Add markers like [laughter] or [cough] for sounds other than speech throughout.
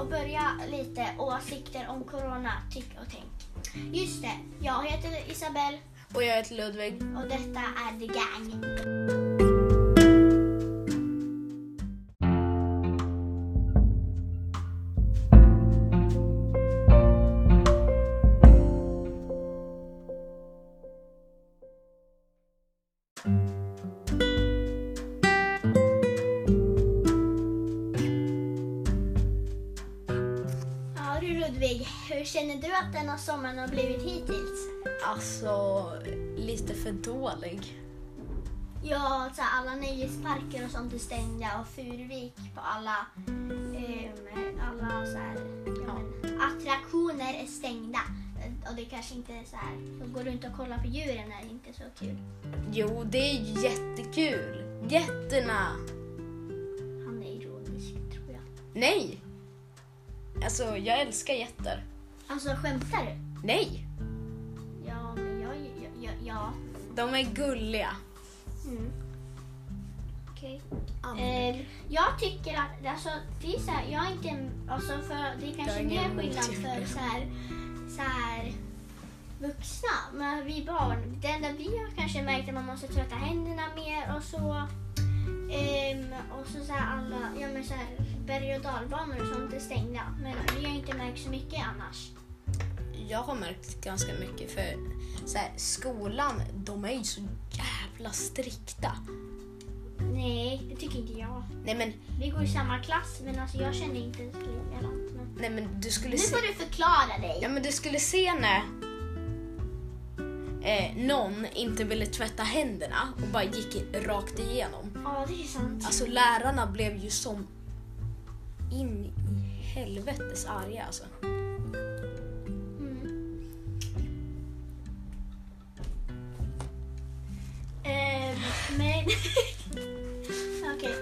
och börja lite åsikter om corona, tyck och tänk. Just det, jag heter Isabelle Och jag heter Ludvig. och detta är The Gang. Ja känner du att denna sommaren har blivit hittills? Alltså, lite för dålig. Ja, så alla nöjesparker och sånt är stängda och Furuvik på alla, ehm, alla så här, ja, men, attraktioner är stängda. Och det kanske inte är så här, att gå runt och kolla på djuren är inte så kul. Jo, det är jättekul. Getterna. Han är ironisk tror jag. Nej! Alltså, jag älskar getter. Alltså skämtar du? Nej! Ja, men jag, jag ja. De är gulliga. Mm. Okej. Eh, jag tycker att, alltså, det är så här, jag är inte, alltså för, det är kanske Jag är skillnad för så här, så här, vuxna. Men vi barn, det enda vi har kanske märkt är att man måste tvätta händerna mer och så. Och så, så här alla, ja men så här, berg och dalbanor och sånt är stängda. Men vi har inte märkt så mycket annars. Jag har märkt ganska mycket för så här, skolan, de är ju så jävla strikta. Nej, det tycker inte jag. Nej men, Vi går i samma klass men alltså jag känner inte likadant. Men... nej men du skulle Nu se... får du förklara dig. Ja men du skulle se när eh, någon inte ville tvätta händerna och bara gick rakt igenom. Ja, det är sant. Alltså lärarna blev ju som in i helvetes arga alltså. Mm. Ehm, men... [laughs] Okej.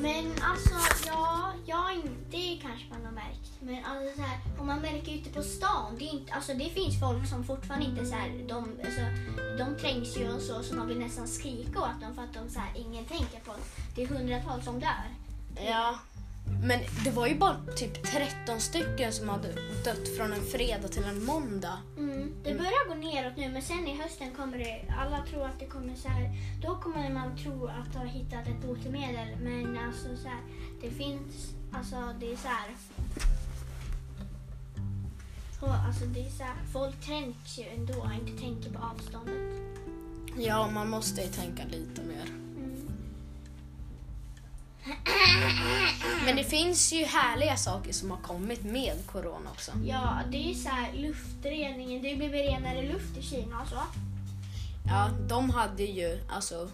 Men alltså, ja, ja, det kanske man har märkt. Men alltså så här, om man märker ute på stan, det, är inte, alltså, det finns folk som fortfarande inte så här, de, alltså, de trängs ju och så, så man vill nästan skrika åt dem för att de så här, ingen tänker på det. Det är hundratals som dör. Ja. Men det var ju bara typ 13 stycken som hade dött från en fredag till en måndag. Mm, det börjar gå neråt nu men sen i hösten kommer det, alla tror att det kommer så här, då kommer man tro att ha hittat ett botemedel men alltså så här, det finns, alltså det är så här. Så, alltså det är så här, folk trängs ju ändå och inte tänker på avståndet. Ja, man måste ju tänka lite mer. Mm. Men det finns ju härliga saker som har kommit med corona också. Ja, det är så här luftreningen, det blir renare luft i Kina och så. Ja, de hade ju alltså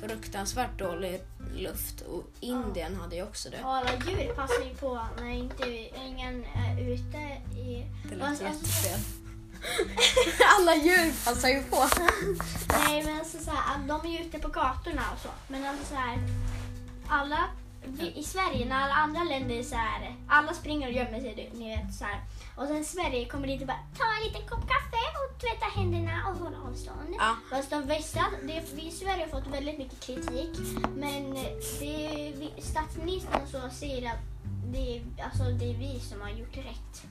fruktansvärt dålig luft och Indien hade ju också det. Och alla djur passar ju på när inte ingen är ute i... Det lät lät jättefel. [laughs] Alla djur passar ju på. Nej men alltså så här, de är ju ute på gatorna och så. Men alltså så här, alla i Sverige när alla andra länder är så här, alla springer och gömmer sig ni vet så här. Och sen Sverige kommer dit och bara ta en liten kopp kaffe och tvätta händerna och hålla avstånd. Ja. Fast de västra, det, vi i Sverige har fått väldigt mycket kritik. Men det, statsministern så säger att det, är- alltså, det är vi som har gjort rätt.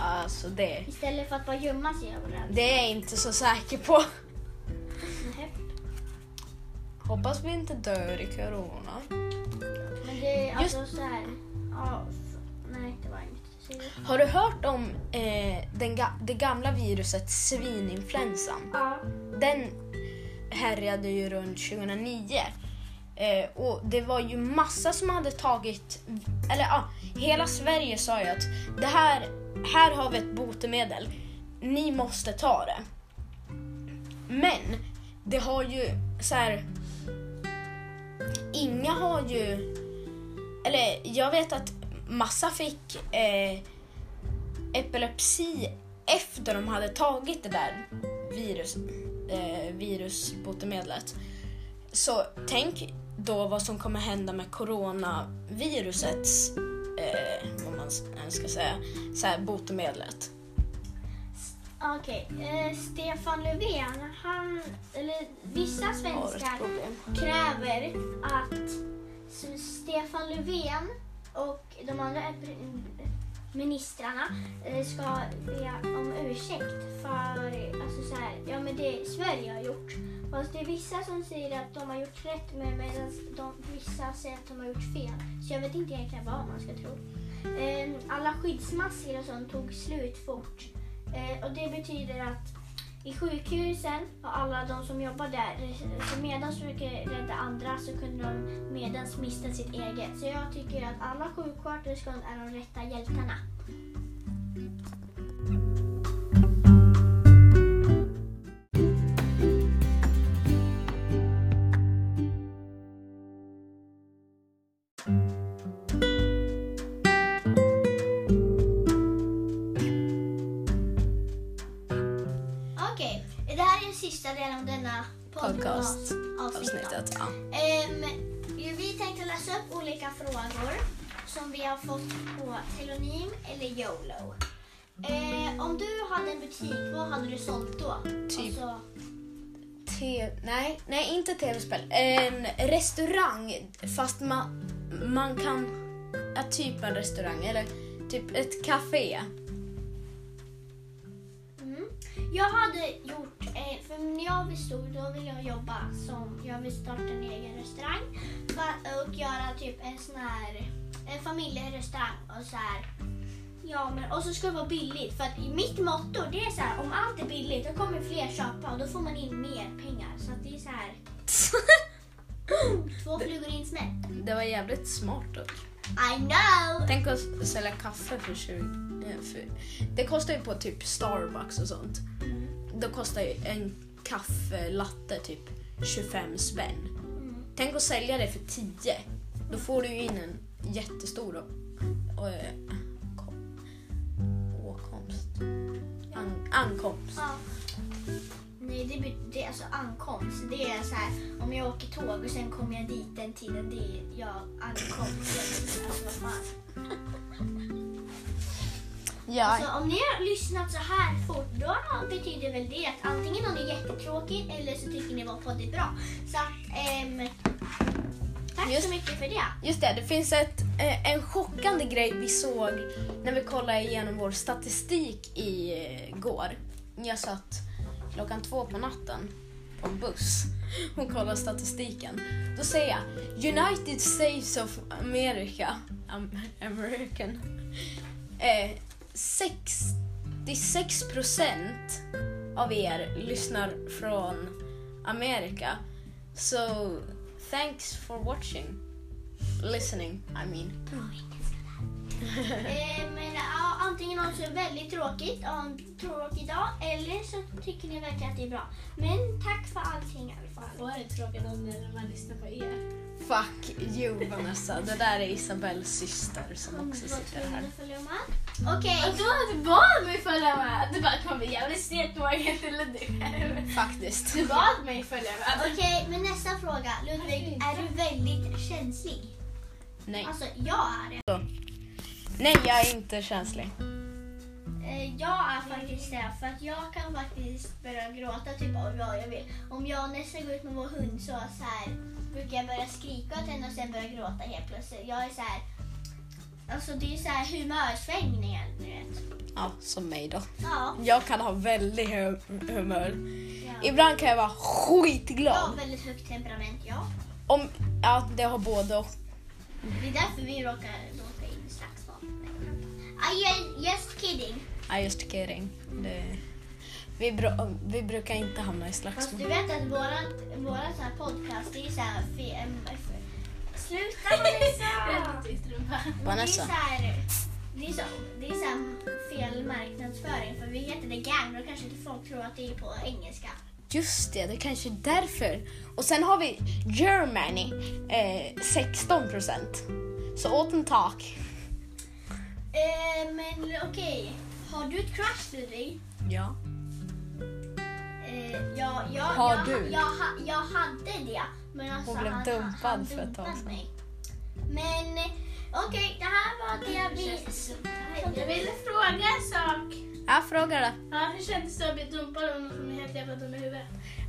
Alltså det, Istället för att bara gömma sig överallt. det är jag inte så säker på. Nej. Hoppas vi inte dör i corona. Men det är Just- alltså så här. Ja, nej, det var inget. Har du hört om eh, den ga- det gamla viruset svininfluensan? Ja. Den härjade ju runt 2009. Eh, och det var ju massa som hade tagit, eller ja, hela Sverige sa ju att det här, här har vi ett botemedel. Ni måste ta det. Men det har ju så här. Inga har ju, eller jag vet att massa fick eh, epilepsi efter de hade tagit det där virus, eh, virusbotemedlet. Så tänk då vad som kommer hända med coronavirusets, eh, vad man ska säga, så här, botemedlet. Okej, eh, Stefan Löfven, han, eller vissa svenskar kräver att Stefan Löfven och de andra ministrarna eh, ska be om ursäkt för alltså så här, ja, men det Sverige har gjort. Fast det är vissa som säger att de har gjort rätt men medan de, vissa säger att de har gjort fel. Så jag vet inte egentligen vad man ska tro. Ehm, alla skyddsmasker och sånt tog slut fort. Eh, och det betyder att i sjukhusen och alla de som jobbar där, så medan de försöker rädda andra så kunde de medans mista sitt eget. Så jag tycker att alla sjuksköterskor är de rätta hjältarna. Delen av denna Podcast. podcast-avsnittet. Avsnittet. Ja. Ju, vi tänkte läsa upp olika frågor som vi har fått på Telonym eller YOLO. Eh, om du hade en butik, vad hade du sålt då? Typ. Alltså, Te- nej, nej, inte tv-spel. En restaurang fast man, man kan... Ja, typ en restaurang eller typ ett café. mm. Jag hade gjort, när jag blir stor då vill jag jobba som, jag vill starta en egen restaurang och göra typ en sån här en familjerestaurang och så här. Ja, men och så ska det vara billigt för att mitt motto det är så här om allt är billigt då kommer fler köpa och då får man in mer pengar så att det är så här [laughs] två flugor i en smäll. Det var jävligt smart dock. I know! Tänk att sälja kaffe för 20... eh, För, det kostar ju på typ Starbucks och sånt. Då kostar ju en kaffelatte typ 25 spänn. Mm. Tänk att sälja det för 10. Då får du ju in en jättestor och, eh, kom, åkomst. An, ankomst. Ja. Nej, det, det är alltså ankomst. Det är så här, om jag åker tåg och sen kommer jag dit den tiden, det är jag ankomst. Alltså vad fan. [laughs] Ja, Alltså, om ni har lyssnat så här fort, då betyder väl det att antingen har ni jättetråkigt eller så tycker ni vår podd är bra. Så att, ehm, tack Just- så mycket för det. Just det, det finns ett, eh, en chockande grej vi såg när vi kollade igenom vår statistik igår. Jag satt klockan två på natten på en buss och kollade statistiken. Då säger jag United States of America, Am- American, eh, 66 procent av er lyssnar från Amerika. So, thanks for watching. Listening, I mean. [laughs] Ja, antingen har så väldigt tråkigt, ja, en tråkig dag, eller så tycker ni verkligen att det är bra. Men tack för allting i alla fall. Vad är det tråkigt om när man lyssnar på er? Fuck you Vanessa, det där är Isabells syster som också sitter här. Okej, Och då du bad mig följa med. Du bara kom jävligt snett Morgan eller du. Faktiskt. Du bad mig följa med. okej, men nästa fråga. Ludvig, är du väldigt känslig? Nej. Alltså, jag är det. Nej, jag är inte känslig. Eh, Jag är faktiskt det, för att jag kan faktiskt börja gråta typ av vad jag vill. Om jag nästan går ut med vår hund så, så här, brukar jag börja skrika åt henne och sen börja gråta helt plötsligt. Jag är så här, alltså det är så här humörsvängningar, ni vet. Ja, som mig då. Ja, Jag kan ha väldigt hum humör. ja. Ibland kan jag vara Jag har skitglad. väldigt högt temperament, ja. Om, ja, det har både och. Det är därför vi råkar råka in i slagsmål. I just kidding. I just kidding. Det, vi, bru- vi brukar inte hamna i Fast slagsmål. du vet att våran, våran så här podcast, det är så här... Sluta [laughs] Vanessa! Vanessa. Det är så det är så, fel marknadsföring för vi heter The Gang då kanske inte folk tror att det är på engelska. Just det, det är kanske är därför. Och sen har vi Germany, eh, 16 procent. Så åt en tak. Eh, men okej, har du ett crush Ludvig? Ja. Eh, ja, ja, Har jag, du? Jag, ha- jag hade det. Men alltså, Hon blev han, dumpad han för ett tag dumpade sedan. mig. Men eh, okej, det här var det vi... Jag ville fråga en sak. Jag frågar det. Ja, hur kändes det att bli dumpad av någon som är helt jävla dum i huvudet?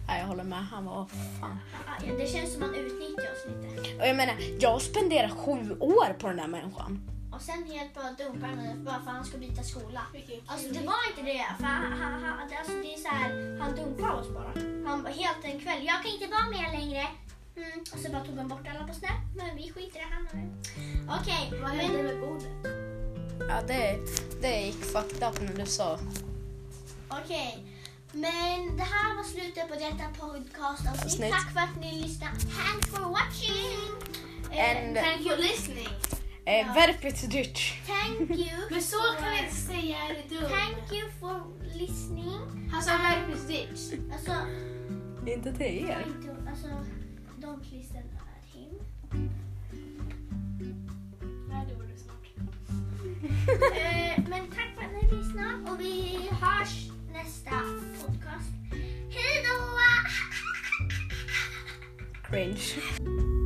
Ja, jag håller med. Han var fan. Ja, Det känns som man utnyttjar oss lite. Och jag menar, jag spenderar sju år på den där människan. Och sen helt bara dumpar han bara för att han ska byta skola. Alltså det var inte det. För han, han, han, alltså, det är så här, han dumpar oss bara. Han helt en kväll, jag kan inte vara med längre. Mm. Och så bara tog han bort alla på Snap. Men vi skiter i det, han. Okej, Vad men hände med bordet? Ja, det, det gick fucked up när du sa. Okej. Men det här var slutet på detta podcastavsnitt. Avsnitt. Tack för att ni lyssnade. Thanks for watching! And- Thank you for listening. Eh, Verpet dyrt. thank you. [laughs] Men så for- kan vi inte säga, är dumt? Thank you for listening. Han sa verkligen ditch. Alltså, Inte till er. inte, alltså, don't listen at him. Nej, det var det snart. [laughs] Eh, men tack för att ni lyssnade och vi hörs nästa podcast. Hej då! Cringe. [laughs]